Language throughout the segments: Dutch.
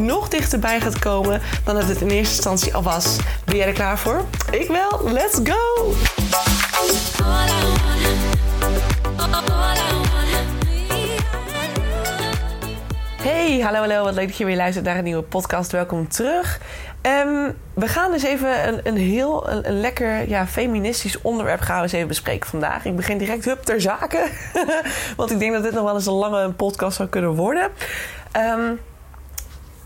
nog dichterbij gaat komen dan dat het in eerste instantie al was. Ben jij er klaar voor? Ik wel. Let's go! Hey, hallo, hallo. Wat leuk dat je weer luistert naar een nieuwe podcast. Welkom terug. Um, we gaan dus even een, een heel een, een, lekker ja, feministisch onderwerp gaan we eens even bespreken vandaag. Ik begin direct hup ter zake. Want ik denk dat dit nog wel eens een lange podcast zou kunnen worden. Um,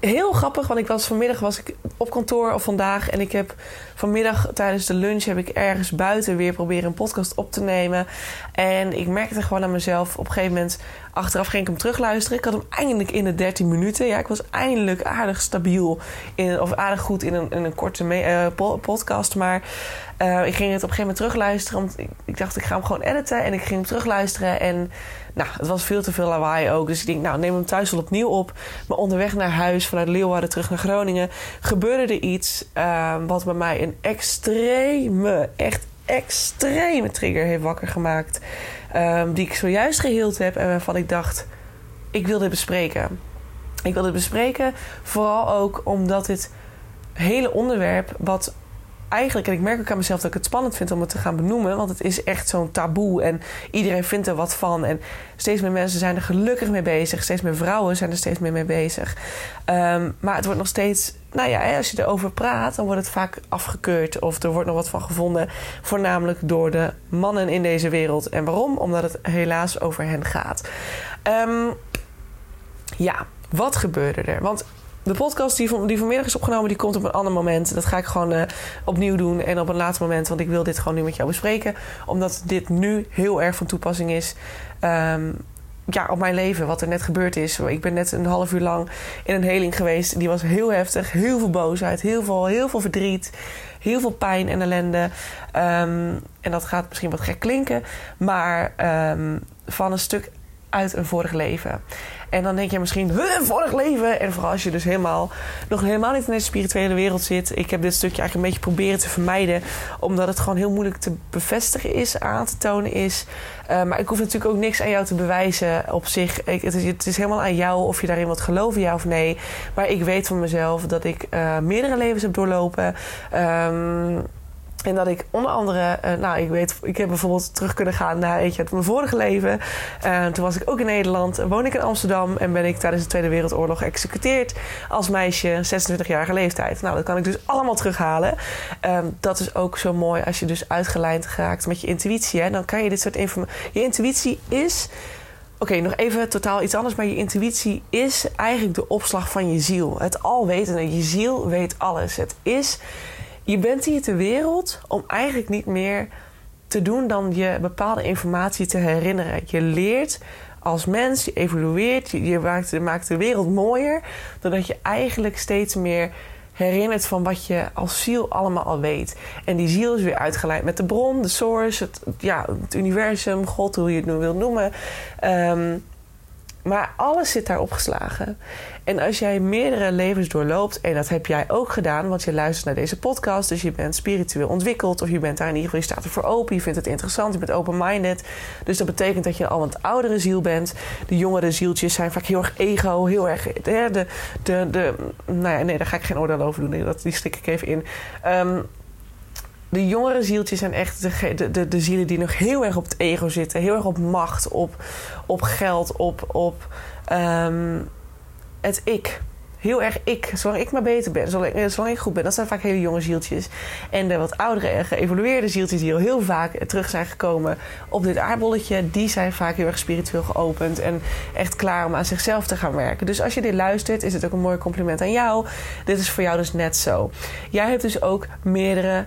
heel grappig, want ik was vanmiddag was ik op kantoor of vandaag en ik heb vanmiddag tijdens de lunch heb ik ergens buiten weer proberen een podcast op te nemen. En ik merkte gewoon aan mezelf op een gegeven moment achteraf ging ik hem terugluisteren. Ik had hem eindelijk in de 13 minuten. Ja, ik was eindelijk aardig stabiel in, of aardig goed in een, in een korte uh, podcast, maar uh, ik ging het op een gegeven moment terugluisteren. Want ik, dacht, ik ga hem gewoon editen. En ik ging hem terugluisteren. En nou, het was veel te veel lawaai ook. Dus ik denk, nou, neem hem thuis wel opnieuw op. Maar onderweg naar huis, vanuit Leeuwarden terug naar Groningen... gebeurde er iets uh, wat bij mij een extreme, echt extreme trigger heeft wakker gemaakt. Um, die ik zojuist geheeld heb en waarvan ik dacht... ik wil dit bespreken. Ik wil dit bespreken, vooral ook omdat dit hele onderwerp... wat eigenlijk, en ik merk ook aan mezelf dat ik het spannend vind om het te gaan benoemen, want het is echt zo'n taboe en iedereen vindt er wat van. En steeds meer mensen zijn er gelukkig mee bezig, steeds meer vrouwen zijn er steeds meer mee bezig. Um, maar het wordt nog steeds, nou ja, als je erover praat, dan wordt het vaak afgekeurd of er wordt nog wat van gevonden, voornamelijk door de mannen in deze wereld. En waarom? Omdat het helaas over hen gaat. Um, ja, wat gebeurde er? Want de podcast die, van, die vanmiddag is opgenomen, die komt op een ander moment. Dat ga ik gewoon uh, opnieuw doen en op een later moment. Want ik wil dit gewoon nu met jou bespreken. Omdat dit nu heel erg van toepassing is. Um, ja, op mijn leven, wat er net gebeurd is. Ik ben net een half uur lang in een heling geweest. Die was heel heftig. Heel veel boosheid, heel veel, heel veel verdriet. Heel veel pijn en ellende. Um, en dat gaat misschien wat gek klinken. Maar um, van een stuk uit een vorig leven. En dan denk je misschien, vorig leven. En vooral als je dus helemaal, nog helemaal niet in deze spirituele wereld zit. Ik heb dit stukje eigenlijk een beetje proberen te vermijden. Omdat het gewoon heel moeilijk te bevestigen is, aan te tonen is. Uh, maar ik hoef natuurlijk ook niks aan jou te bewijzen op zich. Het, is, het, is, helemaal aan jou of je daarin wat geloven, ja of nee. Maar ik weet van mezelf dat ik uh, meerdere levens heb doorlopen. Um, en dat ik onder andere, uh, nou, ik weet, ik heb bijvoorbeeld terug kunnen gaan naar weet je, mijn vorige leven. Uh, toen was ik ook in Nederland, woon ik in Amsterdam en ben ik tijdens de Tweede Wereldoorlog geëxecuteerd als meisje, 26-jarige leeftijd. Nou, dat kan ik dus allemaal terughalen. Uh, dat is ook zo mooi als je dus uitgelijnd geraakt met je intuïtie. Hè? Dan kan je dit soort informatie. Je intuïtie is. Oké, nog even totaal iets anders. Maar je intuïtie is eigenlijk de opslag van je ziel. Het alwetende. Je ziel weet alles. Het is je bent hier ter wereld om eigenlijk niet meer te doen dan je bepaalde informatie te herinneren. Je leert als mens, je evolueert, je, maakt, de wereld mooier, doordat je eigenlijk steeds meer herinnert van wat je als ziel allemaal al weet. En die ziel is weer uitgeleid met de bron, de source, het, ja, het universum, God, hoe je het nu wil noemen. Um, maar alles zit daar opgeslagen. En als jij meerdere levens doorloopt, en dat heb jij ook gedaan, want je luistert naar deze podcast, dus je bent spiritueel ontwikkeld, of je bent daar in ieder geval, je staat ervoor open, je vindt het interessant, je bent open-minded. Dus dat betekent dat je al een oudere ziel bent. De jongere zieltjes zijn vaak heel erg ego, heel erg. De, de, de, nou ja, nee, daar ga ik geen oordeel over doen. Die stik ik even in. Um, de jongere zieltjes zijn echt de, de, de, zielen die nog heel erg op het ego zitten. Heel erg op macht, op, op geld, op, op um, het ik. Heel erg ik. Zolang ik maar beter ben, zolang, eh, zolang ik goed ben. Dat zijn vaak hele jonge zieltjes. En de wat oudere en geëvolueerde zieltjes die al heel vaak terug zijn gekomen op dit aardbolletje. Die zijn vaak heel erg spiritueel geopend. En echt klaar om aan zichzelf te gaan werken. Dus als je dit luistert, is het ook een mooi compliment aan jou. Dit is voor jou dus net zo. Jij hebt dus ook meerdere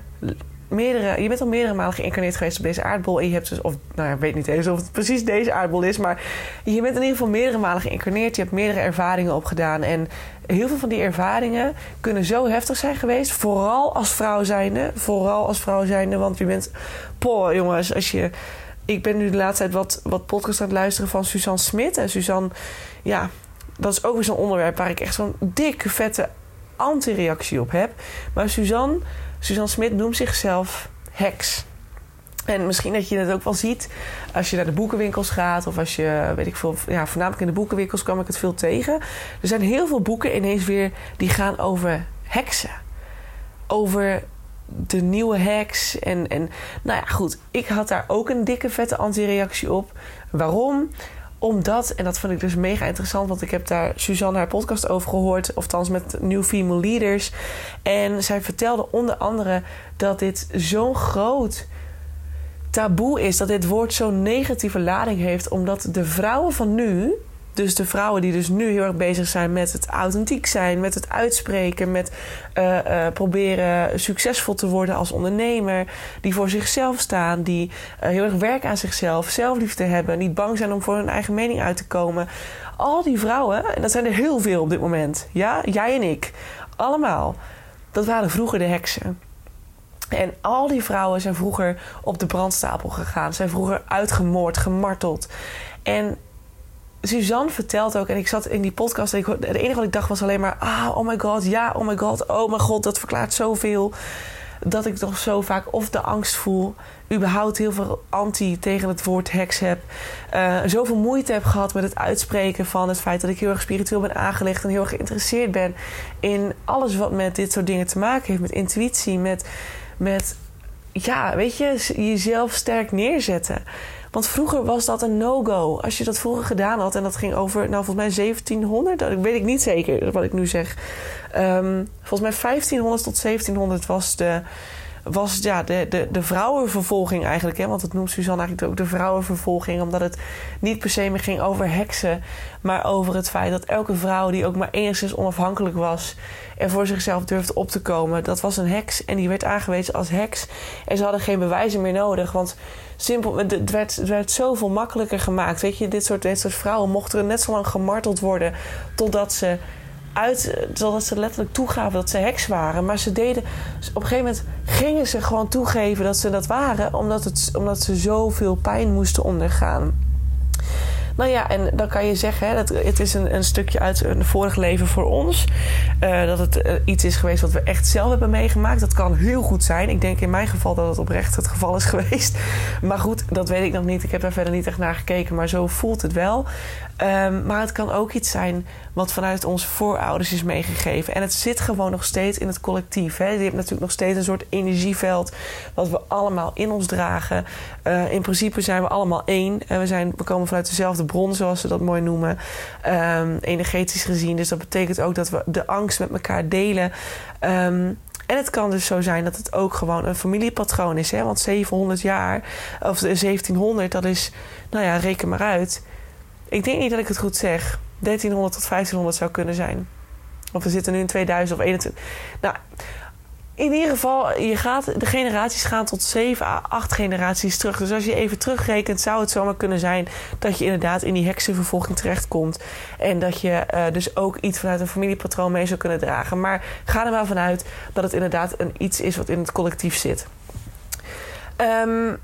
meerdere, je bent al meerdere malen geïncarneerd geweest op deze aardbol. En je hebt dus, of nou ja, ik weet niet eens of het precies deze aardbol is. Maar je bent in ieder geval meerdere malen geïncarneerd. Je hebt meerdere ervaringen opgedaan. En heel veel van die ervaringen kunnen zo heftig zijn geweest. Vooral als vrouw zijnde. Vooral als vrouw zijnde. Want je bent, poh jongens, als je... Ik ben nu de laatste tijd wat, wat podcast aan het luisteren van Suzanne Smit. En Suzanne, ja, dat is ook weer zo'n onderwerp waar ik echt zo'n dikke, vette anti-reactie op heb. Maar Suzanne, Suzanne Smit noemt zichzelf heks. En misschien dat je het ook wel ziet als je naar de boekenwinkels gaat. Of als je, weet ik veel, ja, voornamelijk in de boekenwinkels kwam ik het veel tegen. Er zijn heel veel boeken ineens weer die gaan over heksen. Over de nieuwe heks. En, en nou ja, goed. Ik had daar ook een dikke vette anti-reactie op. Waarom? Omdat, en dat vond ik dus mega interessant, want ik heb daar Suzanne haar podcast over gehoord, of thans met New Female Leaders. En zij vertelde onder andere dat dit zo'n groot taboe is, dat dit woord zo'n negatieve lading heeft, omdat de vrouwen van nu, dus de vrouwen die dus nu heel erg bezig zijn met het authentiek zijn, met het uitspreken, met uh, uh, proberen succesvol te worden als ondernemer, die voor zichzelf staan, die uh, heel erg werken aan zichzelf, zelfliefde hebben, niet bang zijn om voor hun eigen mening uit te komen. Al die vrouwen, en dat zijn er heel veel op dit moment, ja, jij en ik, allemaal, dat waren vroeger de heksen. En al die vrouwen zijn vroeger op de brandstapel gegaan, zijn vroeger uitgemoord, gemarteld. En Suzanne vertelt ook, en ik zat in die podcast en ik, het enige wat ik dacht was alleen maar: ah, oh my god, ja, oh my god, oh my god, dat verklaart zoveel. Dat ik toch zo vaak of de angst voel, überhaupt heel veel anti tegen het woord heks heb. Uh, zoveel moeite heb gehad met het uitspreken van het feit dat ik heel erg spiritueel ben aangelegd en heel erg geïnteresseerd ben in alles wat met dit soort dingen te maken heeft. Met intuïtie, met, met ja, weet je, jezelf sterk neerzetten. Want vroeger was dat een no-go. Als je dat vroeger gedaan had en dat ging over, nou volgens mij 1700, dat weet ik niet zeker wat ik nu zeg. Um, volgens mij 1500 tot 1700 was de, was ja, de, de, de vrouwenvervolging eigenlijk. Hè? Want het noemt Suzanne eigenlijk ook de vrouwenvervolging. Omdat het niet per se meer ging over heksen. Maar over het feit dat elke vrouw die ook maar enigszins onafhankelijk was. En voor zichzelf durfde op te komen. Dat was een heks. En die werd aangewezen als heks. En ze hadden geen bewijzen meer nodig. Want simpel, het werd, het werd zoveel makkelijker gemaakt. Weet je, dit soort, dit soort vrouwen mochten net zo lang gemarteld worden. Totdat ze uit, ze letterlijk toegaven dat ze heks waren. Maar ze deden, op een gegeven moment gingen ze gewoon toegeven dat ze dat waren, omdat, het, omdat ze zoveel pijn moesten ondergaan. Nou ja, en dan kan je zeggen, hè, dat het is een, een stukje uit een vorig leven voor ons. Uh, dat het uh, iets is geweest wat we echt zelf hebben meegemaakt. Dat kan heel goed zijn. Ik denk in mijn geval dat het oprecht het geval is geweest. Maar goed, dat weet ik nog niet. Ik heb daar verder niet echt naar gekeken, maar zo voelt het wel. Um, maar het kan ook iets zijn wat vanuit onze voorouders is meegegeven. En het zit gewoon nog steeds in het collectief. Hè. Je hebt natuurlijk nog steeds een soort energieveld wat we allemaal in ons dragen. Uh, in principe zijn we allemaal één. En we, zijn, we komen vanuit dezelfde bron, zoals ze dat mooi noemen. Um, energetisch gezien. Dus dat betekent ook dat we de angst met elkaar delen. Um, en het kan dus zo zijn dat het ook gewoon een familiepatroon is. Hè? Want 700 jaar, of 1700, dat is, nou ja, reken maar uit. Ik denk niet dat ik het goed zeg. 1300 tot 1500 zou kunnen zijn. Of we zitten nu in 2000 of 21. Nou, in ieder geval, je gaat, de generaties gaan tot 7 à 8 generaties terug. Dus als je even terugrekent, zou het zomaar kunnen zijn dat je inderdaad in die heksenvervolging terechtkomt. En dat je uh, dus ook iets vanuit een familiepatroon mee zou kunnen dragen. Maar ga er maar vanuit dat het inderdaad een iets is wat in het collectief zit. Um,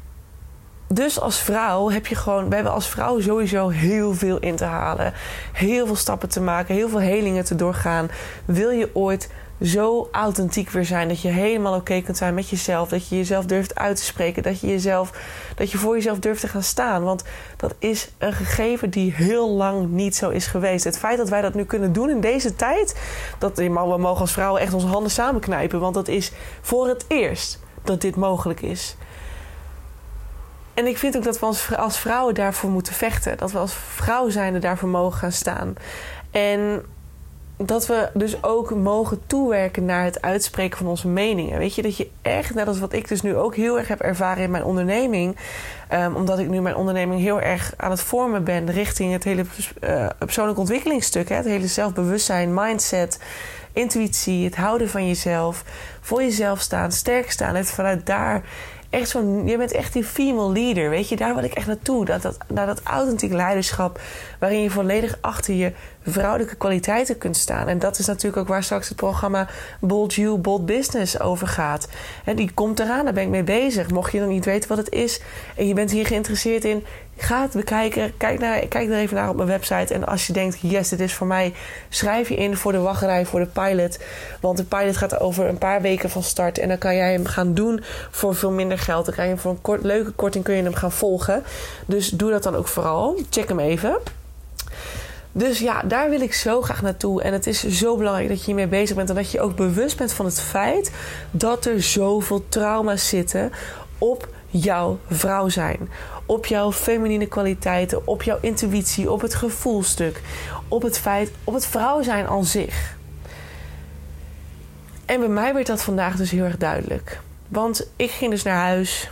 dus als vrouw heb je gewoon, we hebben als vrouw sowieso heel veel in te halen. Heel veel stappen te maken, heel veel helingen te doorgaan. Wil je ooit zo authentiek weer zijn dat je helemaal oké kunt zijn met jezelf, dat je jezelf durft uit te spreken, dat je jezelf, dat je voor jezelf durft te gaan staan, want dat is een gegeven die heel lang niet zo is geweest. Het feit dat wij dat nu kunnen doen in deze tijd, dat we mogen als vrouwen echt onze handen samenknijpen, want dat is voor het eerst dat dit mogelijk is. En ik vind ook dat we als, vrouwen daarvoor moeten vechten. Dat we als vrouw zijnde daarvoor mogen gaan staan. En dat we dus ook mogen toewerken naar het uitspreken van onze meningen. Weet je, dat je echt, net als wat ik dus nu ook heel erg heb ervaren in mijn onderneming. Um, omdat ik nu mijn onderneming heel erg aan het vormen ben richting het hele uh, persoonlijk ontwikkelingsstuk. Hè, het hele zelfbewustzijn, mindset. intuïtie, het houden van jezelf, voor jezelf staan, sterk staan. Het vanuit daar echt zo'n. Je bent echt die female leader. Weet je, daar wil ik echt naartoe. Dat, dat, naar dat authentieke leiderschap. Waarin je volledig achter je vrouwelijke kwaliteiten kunt staan. En dat is natuurlijk ook waar straks het programma Bold You, Bold Business over gaat. En die komt eraan, daar ben ik mee bezig. Mocht je nog niet weten wat het is en je bent hier geïnteresseerd in, ga het bekijken. Kijk, naar, kijk er even naar op mijn website. En als je denkt, yes, dit is voor mij, schrijf je in voor de wachtrij, voor de pilot. Want de pilot gaat over een paar weken van start. En dan kan jij hem gaan doen voor veel minder geld. Dan kan je hem voor een kort, leuke korting kun je hem gaan volgen. Dus doe dat dan ook vooral. Check hem even. Dus ja, daar wil ik zo graag naartoe. En het is zo belangrijk dat je hiermee bezig bent. En dat je ook bewust bent van het feit dat er zoveel trauma's zitten op jouw vrouw zijn. Op jouw feminine kwaliteiten, op jouw intuïtie, op het gevoelstuk, op het feit, op het vrouw zijn aan zich. En bij mij werd dat vandaag dus heel erg duidelijk. Want ik ging dus naar huis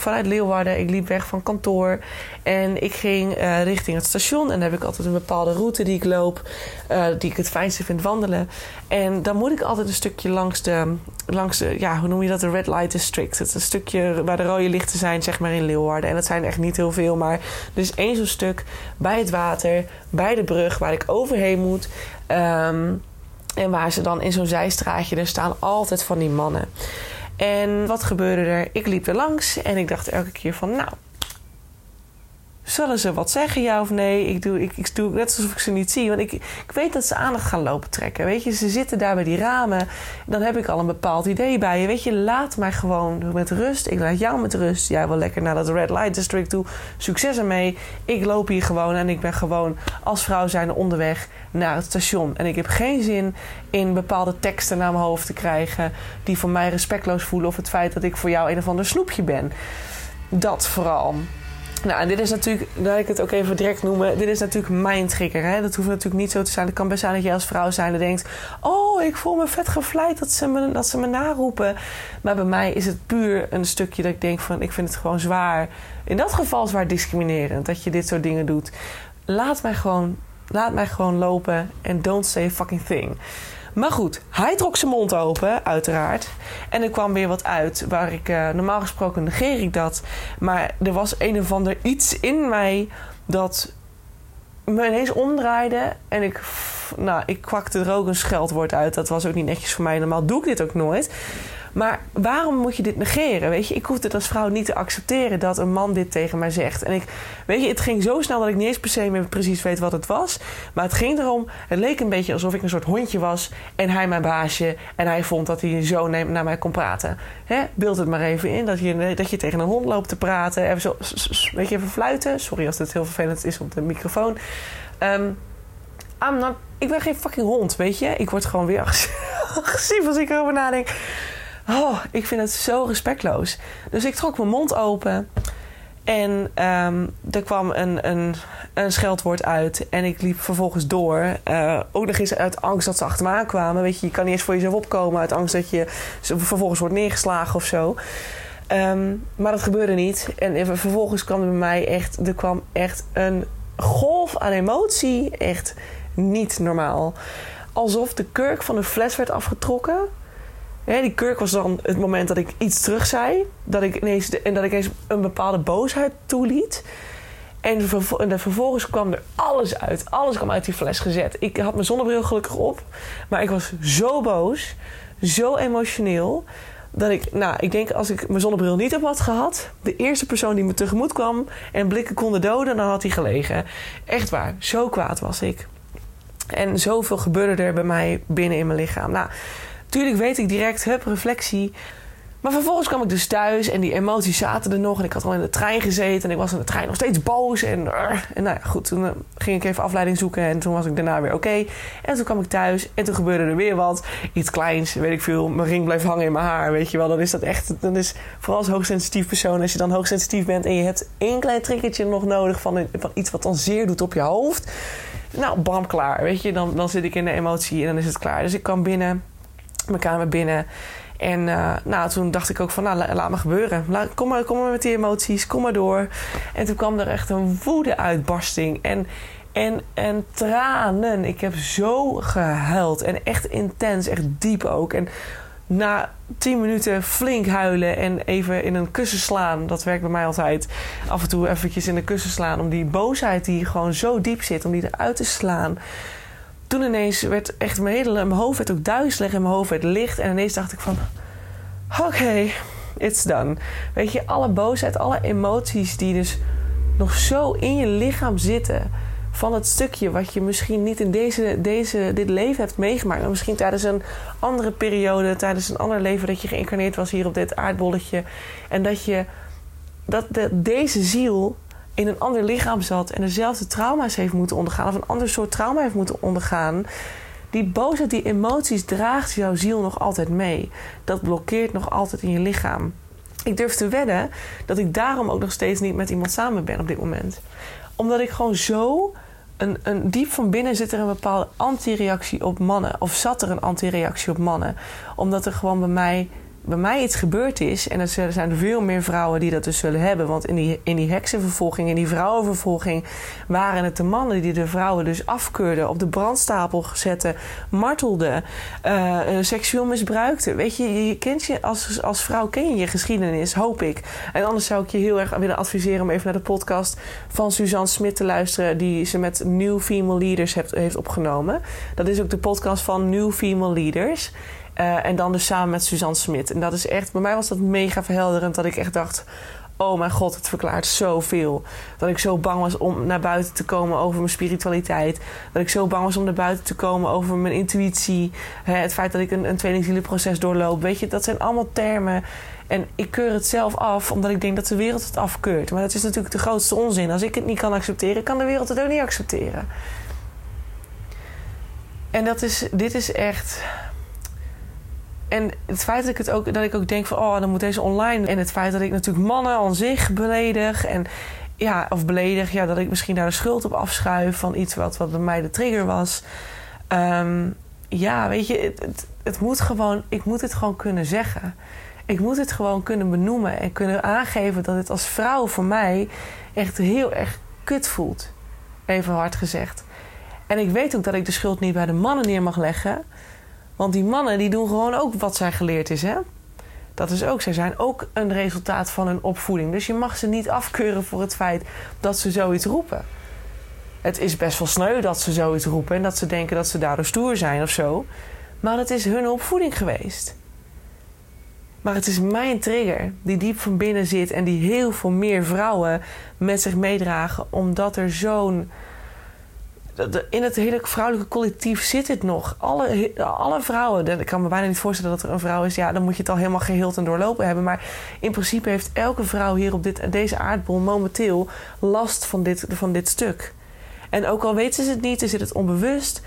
vanuit Leeuwarden. Ik liep weg van kantoor en ik ging uh, richting het station. En dan heb ik altijd een bepaalde route die ik loop, uh, die ik het fijnste vind wandelen. En dan moet ik altijd een stukje langs de, langs de, ja, hoe noem je dat? De Red Light District. Het is een stukje waar de rode lichten zijn, zeg maar in Leeuwarden. En dat zijn echt niet heel veel, maar is één zo'n stuk bij het water, bij de brug waar ik overheen moet. Um, en waar ze dan in zo'n zijstraatje, er staan altijd van die mannen. En wat gebeurde er? Ik liep er langs en ik dacht elke keer van, nou, zullen ze wat zeggen, ja of nee? Ik doe, ik, ik doe net alsof ik ze niet zie. Want ik, ik weet dat ze aandacht gaan lopen trekken. Weet je, ze zitten daar bij die ramen. Dan heb ik al een bepaald idee bij je. Weet je, laat mij gewoon met rust. Ik laat jou met rust. Jij wil lekker naar dat Red Light District toe. Succes ermee. Ik loop hier gewoon en ik ben gewoon als vrouw zijn onderweg naar het station. En ik heb geen zin in bepaalde teksten naar mijn hoofd te krijgen... die voor mij respectloos voelen... of het feit dat ik voor jou een of ander snoepje ben. Dat vooral. Nou, en dit is natuurlijk, dat ik het ook even direct noemen, dit is natuurlijk mijn trigger. Hè? Dat hoeft natuurlijk niet zo te zijn. Het kan best zijn dat je als vrouw zijn en denkt: Oh, ik voel me vet gevleid dat ze me, dat ze me naroepen. Maar bij mij is het puur een stukje dat ik denk: van ik vind het gewoon zwaar. In dat geval zwaar discriminerend dat je dit soort dingen doet. Laat mij gewoon, laat mij gewoon lopen en don't say fucking thing. Maar goed, hij trok zijn mond open, uiteraard. En er kwam weer wat uit waar ik uh, normaal gesproken negeer ik dat. Maar er was een of ander iets in mij dat me ineens omdraaide. En ik, nou, ik kwakte er ook een scheldwoord uit. Dat was ook niet netjes voor mij. Normaal doe ik dit ook nooit. Maar waarom moet je dit negeren? Weet je, ik hoef het als vrouw niet te accepteren dat een man dit tegen mij zegt. En ik, weet je, het ging zo snel dat ik niet eens per se precies weet wat het was. Maar het ging erom, het leek een beetje alsof ik een soort hondje was en hij mijn baasje. En hij vond dat hij zo naar mij kon praten. Beeld het maar even in dat je, dat je tegen een hond loopt te praten. Even zo, weet je, even fluiten. Sorry als het heel vervelend is op de microfoon. Um, not, ik ben geen fucking hond, weet je. Ik word gewoon weer agressief als ik erover nadenk. Oh, ik vind het zo respectloos. Dus ik trok mijn mond open. En um, er kwam een, een, een scheldwoord uit. En ik liep vervolgens door. Uh, ook nog eens uit angst dat ze achter me aankwamen. Weet je, je kan niet eens voor jezelf opkomen. Uit angst dat je vervolgens wordt neergeslagen of zo. Um, maar dat gebeurde niet. En vervolgens kwam er bij mij echt... Er kwam echt een golf aan emotie. Echt niet normaal. Alsof de kurk van de fles werd afgetrokken die kurk was dan het moment dat ik iets terug zei. Dat ik ineens, en dat ik ineens een bepaalde boosheid toeliet. En, vervolgens kwam er alles uit. Alles kwam uit die fles gezet. Ik had mijn zonnebril gelukkig op. Maar ik was zo boos. Zo emotioneel. Dat ik, nou, ik denk als ik mijn zonnebril niet op had gehad. De eerste persoon die me tegemoet kwam. En blikken konden doden, dan had hij gelegen. Echt waar. Zo kwaad was ik. En zoveel gebeurde er bij mij binnen in mijn lichaam. Nou, Tuurlijk weet ik direct, hup, reflectie. Maar vervolgens kwam ik dus thuis en die emoties zaten er nog. En ik had al in de trein gezeten en ik was in de trein nog steeds boos. En, en nou ja, goed, toen eh, ging ik even afleiding zoeken en toen was ik daarna weer oké. En toen kwam ik thuis en toen gebeurde er weer wat. Iets kleins, weet ik veel. Mijn ring bleef hangen in mijn haar, weet je wel. Dan is dat echt, dan is vooral als hoogsensitief persoon, als je dan hoogsensitief bent en je hebt één klein triggertje nog nodig van, van iets wat dan zeer doet op je hoofd. Nou, bam, klaar, weet je. Dan, dan zit ik in de emotie en dan is het klaar. Dus ik kwam binnen mijn kamer binnen. En uh, nou, toen dacht ik ook van, nou, laat me gebeuren. kom, maar, kom maar met die emoties, kom maar door. En toen kwam er echt een woede-uitbarsting. En En, en tranen. Ik heb zo gehuild. En echt intens, echt diep ook. En na tien minuten flink huilen en even in een kussen slaan. Dat werkt bij mij altijd. Af en toe eventjes in een kussen slaan. Om die boosheid die gewoon zo diep zit, om die eruit te slaan. Toen ineens werd echt mijn hele mijn hoofd werd ook duizelig en mijn hoofd werd licht. En ineens dacht ik van... Oké, it's done. Weet je, alle boosheid, alle emoties die dus nog zo in je lichaam zitten van het stukje wat je misschien niet in deze, deze, dit leven hebt meegemaakt. Maar misschien tijdens een andere periode, tijdens een ander leven dat je geïncarneerd was hier op dit aardbolletje. En dat je dat de, deze ziel in een ander lichaam zat en dezelfde trauma's heeft moeten ondergaan, of een ander soort trauma heeft moeten ondergaan. Die boosheid, die emoties draagt jouw ziel nog altijd mee. Dat blokkeert nog altijd in je lichaam. Ik durf te wedden dat ik daarom ook nog steeds niet met iemand samen ben op dit moment. Omdat ik gewoon zo. Een, een, diep van binnen zit er een bepaalde antireactie op mannen. Of zat er een antireactie op mannen. Omdat er gewoon bij mij bij mij iets gebeurd is, en er zijn veel meer vrouwen die dat dus zullen hebben. Want in die, in die heksenvervolging, in die vrouwenvervolging, waren het de mannen die de vrouwen dus afkeurden, op de brandstapel zetten, martelden, uh, seksueel misbruikten. Weet je, je kent je als, als vrouw ken je je geschiedenis, hoop ik. En anders zou ik je heel erg willen adviseren om even naar de podcast van Suzanne Smit te luisteren, die ze met New Female Leaders heeft, heeft opgenomen. Dat is ook de podcast van New Female Leaders. Uh, en dan dus samen met Suzanne Smit. En dat is echt, bij mij was dat mega verhelderend. Dat ik echt dacht: oh mijn god, het verklaart zoveel. Dat ik zo bang was om naar buiten te komen over mijn spiritualiteit. Dat ik zo bang was om naar buiten te komen over mijn intuïtie. het feit dat ik een, een tweelingzielenproces doorloop. Weet je, dat zijn allemaal termen. En ik keur het zelf af, omdat ik denk dat de wereld het afkeurt. Maar dat is natuurlijk de grootste onzin. Als ik het niet kan accepteren, kan de wereld het ook niet accepteren. En dat is, dit is echt en het feit dat ik, het ook, dat ik ook denk van... oh, dan moet deze online. En het feit dat ik natuurlijk mannen aan zich beledig. En ja, of beledig. Ja, dat ik misschien daar de schuld op afschuif... van iets wat, wat bij mij de trigger was. Ehm, ja, weet je, het, het, het, moet gewoon... Ik moet het gewoon kunnen zeggen. Ik moet het gewoon kunnen benoemen. En kunnen aangeven dat het als vrouw voor mij... echt heel erg kut voelt. Even hard gezegd. En ik weet ook dat ik de schuld niet bij de mannen neer mag leggen... Want die mannen die doen gewoon ook wat zij geleerd is, hè? Dat is ook, zij zijn ook een resultaat van hun opvoeding. Dus je mag ze niet afkeuren voor het feit dat ze zoiets roepen. Het is best wel sneu dat ze zoiets roepen en dat ze denken dat ze daardoor stoer zijn of zo. Maar het is hun opvoeding geweest. Maar het is mijn trigger die diep van binnen zit en die heel veel meer vrouwen met zich meedragen, omdat er zo'n in het hele vrouwelijke collectief zit het nog. Alle, alle vrouwen, ik kan me bijna niet voorstellen dat er een vrouw is, ja, dan moet je het al helemaal geheeld en doorlopen hebben. Maar in principe heeft elke vrouw hier op dit, deze aardbol momenteel last van dit, van dit stuk. En ook al weten ze het niet, is het onbewust.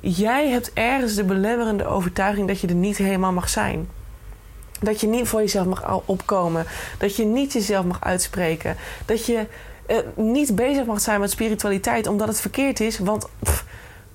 Jij hebt ergens de belemmerende overtuiging dat je er niet helemaal mag zijn. Dat je niet voor jezelf mag opkomen. Dat je niet jezelf mag uitspreken. Dat je uh, niet bezig mag zijn met spiritualiteit omdat het verkeerd is. Want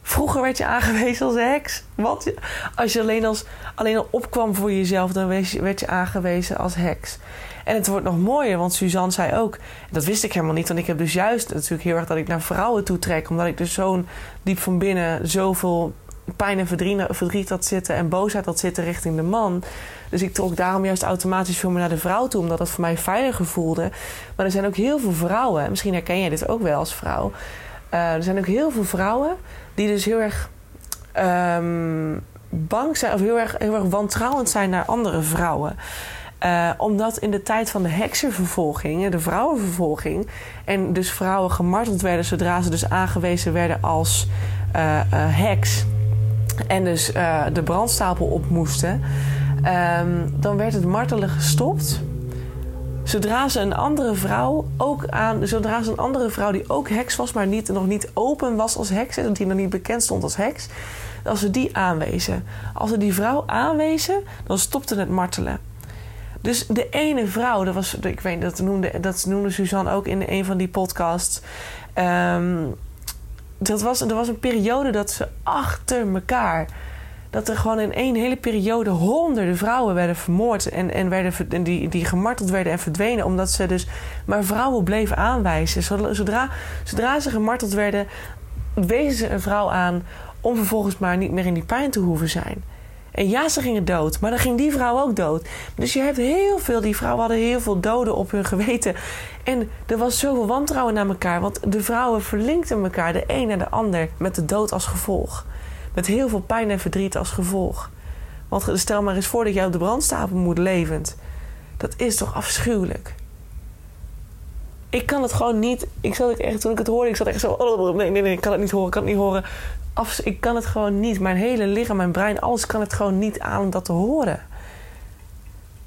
vroeger werd je aangewezen als heks. Wat? Als je alleen, als, alleen al opkwam voor jezelf, dan werd je aangewezen als heks. En het wordt nog mooier, want Suzanne zei ook... dat wist ik helemaal niet, want ik heb dus juist natuurlijk heel erg... dat ik naar vrouwen toe trek, omdat ik dus zo'n diep van binnen... zoveel pijn en verdriet had zitten en boosheid had zitten richting de man. Dus ik trok daarom juist automatisch veel meer naar de vrouw toe, omdat dat voor mij veiliger voelde. Maar er zijn ook heel veel vrouwen, misschien herken jij dit ook wel als vrouw. Uh, er zijn ook heel veel vrouwen die dus heel erg um, bang zijn of heel erg, heel erg wantrouwend zijn naar andere vrouwen. Uh, omdat in de tijd van de heksenvervolging, de vrouwenvervolging, en dus vrouwen gemarteld werden zodra ze dus aangewezen werden als uh, heks en dus uh, de brandstapel op moesten, um, dan werd het martelen gestopt. Zodra ze een andere vrouw ook aan, zodra ze een andere vrouw die ook heks was, maar niet, nog niet open was als heks, en die nog niet bekend stond als heks, als ze die aanwezen. Als ze die vrouw aanwezen, dan stopte het martelen. Dus de ene vrouw, dat was, ik weet dat noemde, dat noemde Suzanne ook in een van die podcasts. Um, dat was, er was een periode dat ze achter elkaar dat er gewoon in één hele periode honderden vrouwen werden vermoord. En, en, werden, en die, die gemarteld werden en verdwenen. Omdat ze dus maar vrouwen bleven aanwijzen. Zodra, zodra ze gemarteld werden, wezen ze een vrouw aan om vervolgens maar niet meer in die pijn te hoeven zijn. En ja, ze gingen dood, maar dan ging die vrouw ook dood. Dus je hebt heel veel, die vrouwen hadden heel veel doden op hun geweten. En er was zoveel wantrouwen naar elkaar, want de vrouwen verlinkten elkaar de een naar de ander met de dood als gevolg. Met heel veel pijn en verdriet als gevolg. Want stel maar eens voor dat jij op de brandstapel moet levend. Dat is toch afschuwelijk? Ik kan het gewoon niet. Ik zat echt, toen ik het hoorde, ik zat echt zo. Oh, nee, nee, nee, ik kan het niet horen, ik kan het niet horen. Af, ik kan het gewoon niet. Mijn hele lichaam, mijn brein, alles kan het gewoon niet aan om dat te horen.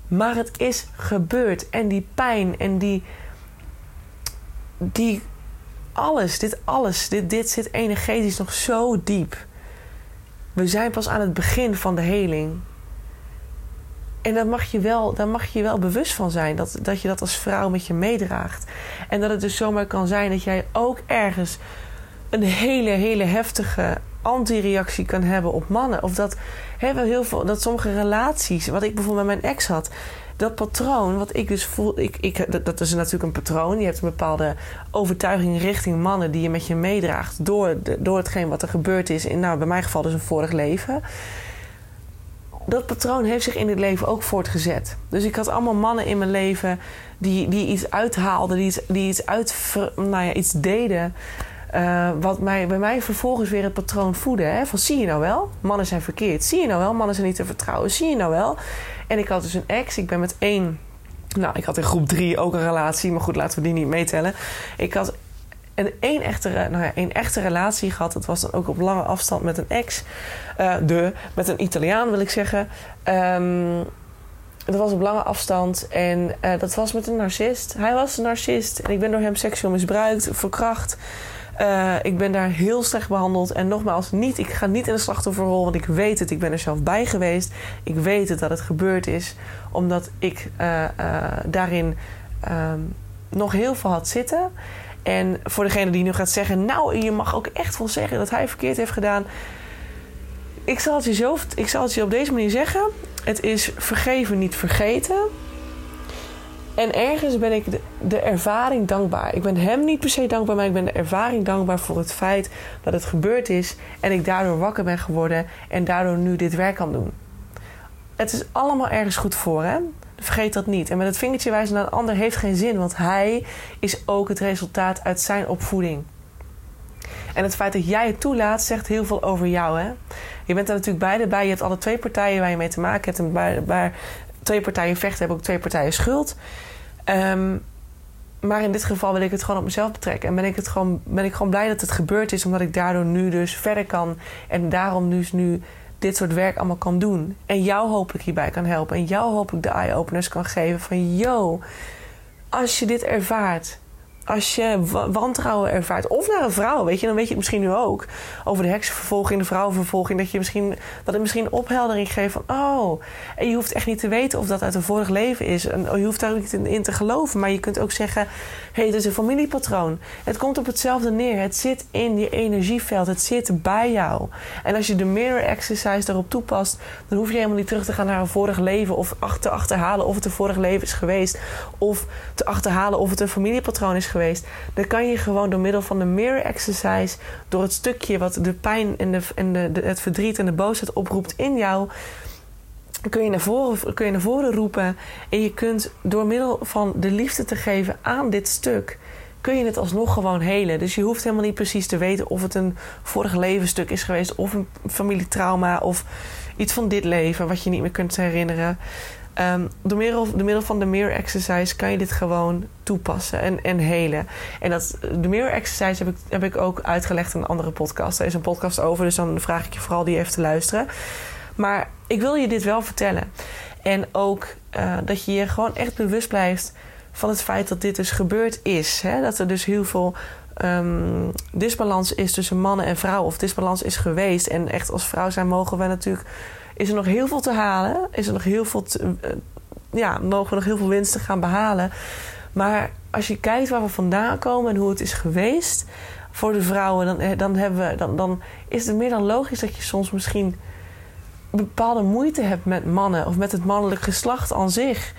Maar het is gebeurd. En die pijn en die. Die. Alles, dit alles, dit, dit zit energetisch nog zo diep. We zijn pas aan het begin van de heling. En daar mag je wel, daar mag je wel bewust van zijn. Dat, dat je dat als vrouw met je meedraagt. En dat het dus zomaar kan zijn dat jij ook ergens een hele, hele heftige anti-reactie kan hebben op mannen. Of dat, hebben heel veel, dat sommige relaties, wat ik bijvoorbeeld met mijn ex had, dat patroon, wat ik dus voel, ik, ik, dat, is natuurlijk een patroon. Je hebt een bepaalde overtuiging richting mannen die je met je meedraagt door, door hetgeen wat er gebeurd is. In, nou, bij mijn geval dus een vorig leven. Dat patroon heeft zich in dit leven ook voortgezet. Dus ik had allemaal mannen in mijn leven die, die iets uithaalden, die iets, die iets, uit, nou ja, iets deden. Uh, wat mij, bij mij vervolgens weer het patroon voedde. Hè? Van zie je nou wel? Mannen zijn verkeerd. Zie je nou wel? Mannen zijn niet te vertrouwen. Zie je nou wel? En ik had dus een ex. Ik ben met één. Nou, ik had in groep drie ook een relatie. Maar goed, laten we die niet meetellen. Ik had een één echte, nou ja, één echte relatie gehad. Dat was dan ook op lange afstand met een ex. Uh, de, met een Italiaan wil ik zeggen. Um, dat was op lange afstand en uh, dat was met een narcist. Hij was een narcist en ik ben door hem seksueel misbruikt, verkracht. Uh, ik ben daar heel slecht behandeld. En nogmaals, niet, ik ga niet in de slachtofferrol, want ik weet het. Ik ben er zelf bij geweest. Ik weet het dat het gebeurd is, omdat ik uh, uh, daarin ehm, nog heel veel had zitten. En voor degene die nu gaat zeggen, nou, je mag ook echt wel zeggen dat hij verkeerd heeft gedaan. Ik zal het je, zo, ik zal het je op deze manier zeggen. Het is vergeven, niet vergeten. En ergens ben ik de, ervaring dankbaar. Ik ben hem niet per se dankbaar, maar ik ben de ervaring dankbaar voor het feit dat het gebeurd is en ik daardoor wakker ben geworden en daardoor nu dit werk kan doen. Het is allemaal ergens goed voor, hè? Vergeet dat niet. En met het vingertje wijzen naar een ander heeft geen zin, want hij is ook het resultaat uit zijn opvoeding. En het feit dat jij het toelaat, zegt heel veel over jou. Hè? Je bent er natuurlijk beide bij. Je hebt alle twee partijen waar je mee te maken hebt. En bij, bij twee partijen vechten, hebben ook twee partijen schuld. Um, maar in dit geval wil ik het gewoon op mezelf betrekken. En ben ik, het gewoon, ben ik gewoon blij dat het gebeurd is, omdat ik daardoor nu dus verder kan. En daarom dus nu dit soort werk allemaal kan doen. En jou hopelijk hierbij kan helpen. En jou hopelijk de eye-openers kan geven van... yo, als je dit ervaart als je wantrouwen ervaart, of naar een vrouw, weet je, dan weet je het misschien nu ook over de heksenvervolging, de vrouwenvervolging, dat je misschien dat het misschien opheldering geeft van oh, en je hoeft echt niet te weten of dat uit een vorig leven is, en je hoeft daar ook niet in, te geloven, maar je kunt ook zeggen, hé, hey, het is een familiepatroon. Het komt op hetzelfde neer. Het zit in je energieveld, het zit bij jou. En als je de mirror exercise daarop toepast, dan hoef je helemaal niet terug te gaan naar een vorig leven of te achterhalen of het een vorig leven is geweest, of te achterhalen of het een familiepatroon is geweest, dan kan je gewoon door middel van de mirror exercise, door het stukje wat de pijn en, de, en de, het verdriet en de boosheid oproept in jou, kun je, naar voren, kun je naar voren roepen. En je kunt door middel van de liefde te geven aan dit stuk, kun je het alsnog gewoon helen. Dus je hoeft helemaal niet precies te weten of het een vorig levensstuk is geweest, of een familietrauma, of iets van dit leven wat je niet meer kunt herinneren. Um, door, middel, middel van de mirror exercise kan je dit gewoon toepassen en, en helen. En dat, de mirror exercise heb ik, heb ik ook uitgelegd in een andere podcast. Er is een podcast over, dus dan vraag ik je vooral die even te luisteren. Maar ik wil je dit wel vertellen. En ook uh, dat je je gewoon echt bewust blijft van het feit dat dit dus gebeurd is. Hè? Dat er dus heel veel um, disbalans is tussen mannen en vrouwen. Of disbalans is geweest. En echt als vrouw zijn mogen we natuurlijk is er nog heel veel te halen. Is er nog heel veel te, uh, ja, mogen we nog heel veel winsten gaan behalen. Maar als je kijkt waar we vandaan komen en hoe het is geweest voor de vrouwen, dan, eh, dan, hebben we, dan, dan is het meer dan logisch dat je soms misschien bepaalde moeite hebt met mannen of met het mannelijk geslacht aan zich.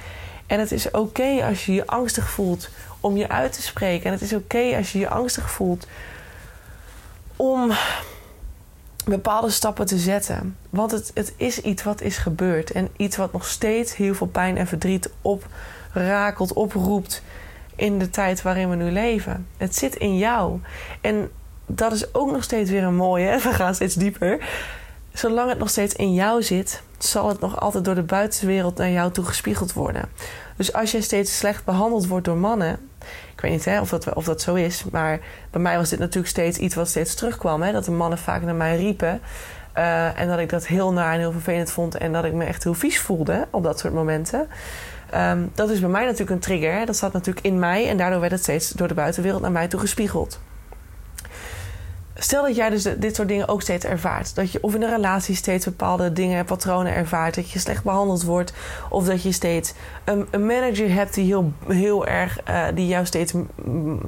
En het is oké als je je angstig voelt om je uit te spreken. En het is oké als je je angstig voelt om bepaalde stappen te zetten. Want het, het is iets wat is gebeurd. En iets wat nog steeds heel veel pijn en verdriet oprakelt, oproept in de tijd waarin we nu leven. Het zit in jou. En dat is ook nog steeds weer een mooie. We gaan steeds dieper. Zolang het nog steeds in jou zit, zal het nog altijd door de buitenwereld naar jou toe gespiegeld worden. Dus als jij steeds slecht behandeld wordt door mannen, ik weet niet hè, of, dat, of dat zo is, maar bij mij was dit natuurlijk steeds iets wat steeds terugkwam. Hè, dat de mannen vaak naar mij riepen. Uh, en dat ik dat heel naar en heel vervelend vond. En dat ik me echt heel vies voelde op dat soort momenten. Um, dat is bij mij natuurlijk een trigger. Dat staat natuurlijk in mij. En daardoor werd het steeds door de buitenwereld naar mij toe gespiegeld. Stel dat jij dus dit soort dingen ook steeds ervaart. Dat je of in een relatie steeds bepaalde dingen, patronen ervaart. Dat je slecht behandeld wordt. Of dat je steeds een, een manager hebt die heel, heel erg, uh, die jou steeds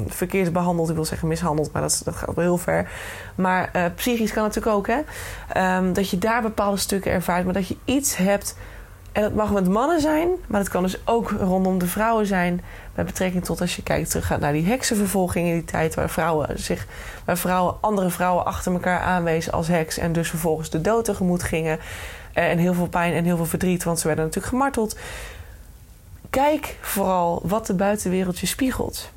verkeerd behandelt. Ik wil zeggen mishandelt, maar dat, gaat wel heel ver. Maar uh, psychisch kan natuurlijk ook, hè. Um, dat je daar bepaalde stukken ervaart. Maar dat je iets hebt en dat mag met mannen zijn, maar het kan dus ook rondom de vrouwen zijn. Met betrekking tot als je kijkt terug naar die heksenvervolging in die tijd waar vrouwen zich, waar vrouwen, andere vrouwen achter elkaar aanwezen als heks en dus vervolgens de dood tegemoet gingen. Eh, en heel veel pijn en heel veel verdriet, want ze werden natuurlijk gemarteld. Kijk vooral wat de buitenwereld je spiegelt.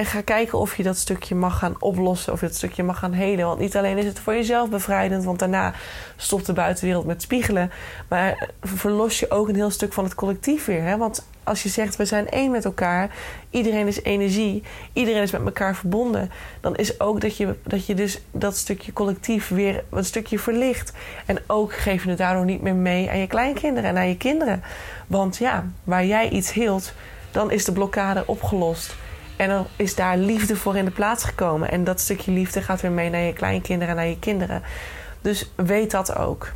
En ga kijken of je dat stukje mag gaan oplossen, of je dat stukje mag gaan helen. Want niet alleen is het voor jezelf bevrijdend, want daarna stopt de buitenwereld met spiegelen. Maar verlos je ook een heel stuk van het collectief weer. Hè? Want als je zegt, we zijn één met elkaar, iedereen is energie, iedereen is met elkaar verbonden. Dan is ook dat je, dat je dus dat stukje collectief weer een stukje verlicht. En ook geef je het daardoor niet meer mee aan je kleinkinderen en aan je kinderen. Want ja, waar jij iets hield, dan is de blokkade opgelost. En dan is daar liefde voor in de plaats gekomen. En dat stukje liefde gaat weer mee naar je kleinkinderen en naar je kinderen. Dus weet dat ook.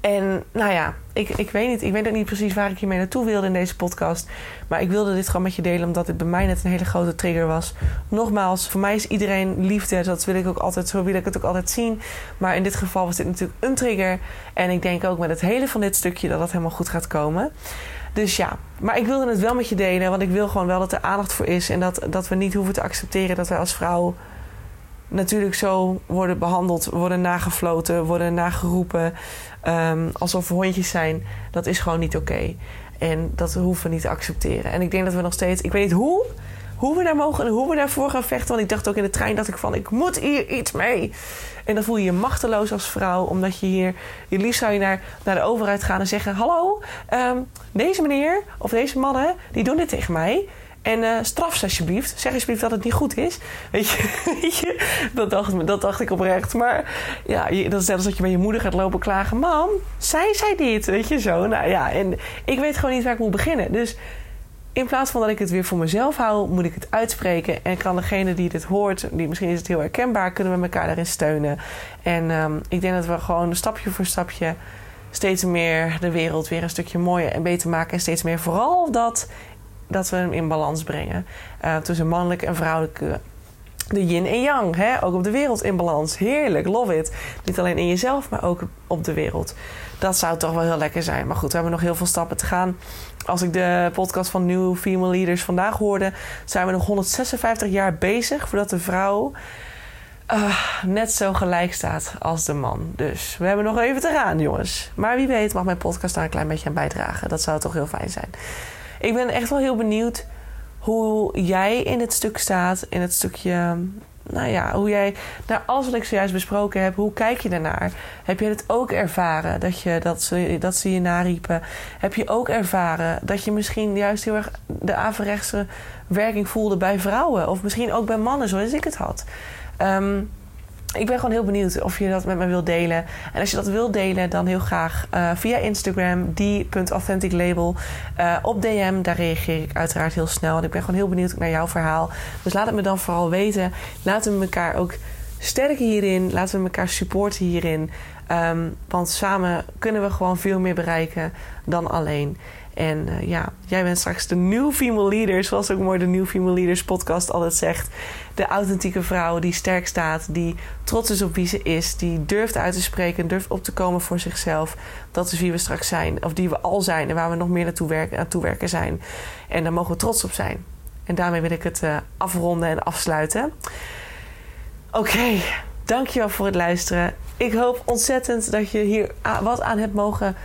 En nou ja, ik, ik weet niet. Ik weet ook niet precies waar ik hiermee naartoe wilde in deze podcast. Maar ik wilde dit gewoon met je delen, omdat het bij mij net een hele grote trigger was. Nogmaals, voor mij is iedereen liefde. Dat wil ik ook altijd, zo wil ik het ook altijd zien. Maar in dit geval was dit natuurlijk een trigger. En ik denk ook met het hele van dit stukje dat dat helemaal goed gaat komen. Dus ja, maar ik wilde het wel met je delen, want ik wil gewoon wel dat er aandacht voor is. En dat, dat we niet hoeven te accepteren dat wij als vrouw natuurlijk zo worden behandeld, worden nagefloten, worden nageroepen. Um, alsof we hondjes zijn. Dat is gewoon niet oké. En dat hoeven we niet te accepteren. En ik denk dat we nog steeds, ik weet niet hoe, hoe we daar mogen en hoe we daarvoor gaan vechten. Want ik dacht ook in de trein dat ik van, ik moet hier iets mee. En dan voel je je machteloos als vrouw, omdat je hier, je liefst zou je naar, naar de overheid gaan en zeggen: Hallo, um, deze meneer of deze mannen, die doen dit tegen mij. En uh, straf ze alsjeblieft. Zeg alsjeblieft dat het niet goed is. Weet je, weet je? Dat, dacht, dat dacht ik oprecht. Maar ja, dat is net als dat je bij je moeder gaat lopen klagen. Mam, zij zei dit. Weet je zo. Nou ja, en ik weet gewoon niet waar ik moet beginnen. Dus in plaats van dat ik het weer voor mezelf hou, moet ik het uitspreken. En kan degene die dit hoort, die misschien is het heel herkenbaar, kunnen we elkaar daarin steunen. En um, ik denk dat we gewoon stapje voor stapje steeds meer de wereld weer een stukje mooier en beter maken. En steeds meer vooral dat, dat we hem in balans brengen. Uh, tussen mannelijk en vrouwelijke de yin en yang. Hè? Ook op de wereld in balans. Heerlijk, love it. Niet alleen in jezelf, maar ook op de wereld. Dat zou toch wel heel lekker zijn. Maar goed, we hebben nog heel veel stappen te gaan. Als ik de podcast van New Female Leaders vandaag hoorde, zijn we nog 156 jaar bezig voordat de vrouw uh, net zo gelijk staat als de man. Dus we hebben nog even te gaan, jongens. Maar wie weet mag mijn podcast daar een klein beetje aan bijdragen. Dat zou toch heel fijn zijn. Ik ben echt wel heel benieuwd hoe jij in het stuk staat, in het stukje nou ja, hoe jij naar alles wat ik zojuist besproken heb, hoe kijk je daarnaar? Heb je het ook ervaren dat, je, dat, ze, dat ze je nariepen? Heb je ook ervaren dat je misschien juist heel erg de averechtse werking voelde bij vrouwen? Of misschien ook bij mannen, zoals ik het had? Um, ik ben gewoon heel benieuwd of je dat met me wilt delen. En als je dat wilt delen, dan heel graag uh, via Instagram, die.authenticlabel. Uh, op DM, daar reageer ik uiteraard heel snel. En ik ben gewoon heel benieuwd naar jouw verhaal. Dus laat het me dan vooral weten. Laten we elkaar ook sterken hierin. Laten we elkaar supporten hierin. Um, want samen kunnen we gewoon veel meer bereiken dan alleen. En uh, ja, jij bent straks de New Female Leader, zoals ook mooi de New Female Leaders podcast altijd zegt. De authentieke vrouw die sterk staat, die trots is op wie ze is, die durft uit te spreken, durft op te komen voor zichzelf. Dat is wie we straks zijn, of die we al zijn en waar we nog meer naartoe werken, naartoe werken zijn. En daar mogen we trots op zijn. En daarmee wil ik het uh, afronden en afsluiten. Oké, dankjewel voor het luisteren. Ik hoop ontzettend dat je hier wat aan hebt mogen.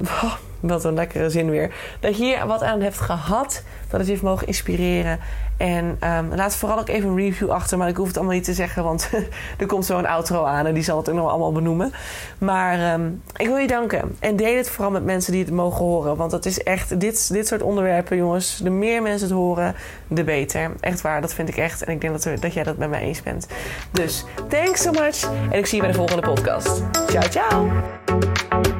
Oh, wat een lekkere zin weer. Dat je hier wat aan hebt gehad. Dat het je heeft mogen inspireren. En um, laat vooral ook even een review achter. Maar ik hoef het allemaal niet te zeggen, want er komt zo een outro aan en die zal het ook nog allemaal benoemen. Maar um, ik wil je danken. En deel het vooral met mensen die het mogen horen. Want dat is echt, dit, dit soort onderwerpen, jongens. De meer mensen het horen, de beter. Echt waar, dat vind ik echt. En ik denk dat, dat jij dat met mij eens bent. Dus thanks so much. En ik zie je bij de volgende podcast. Ciao, ciao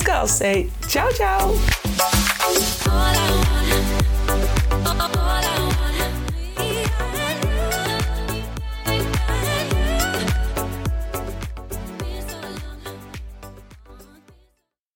Hey, ciao, ciao.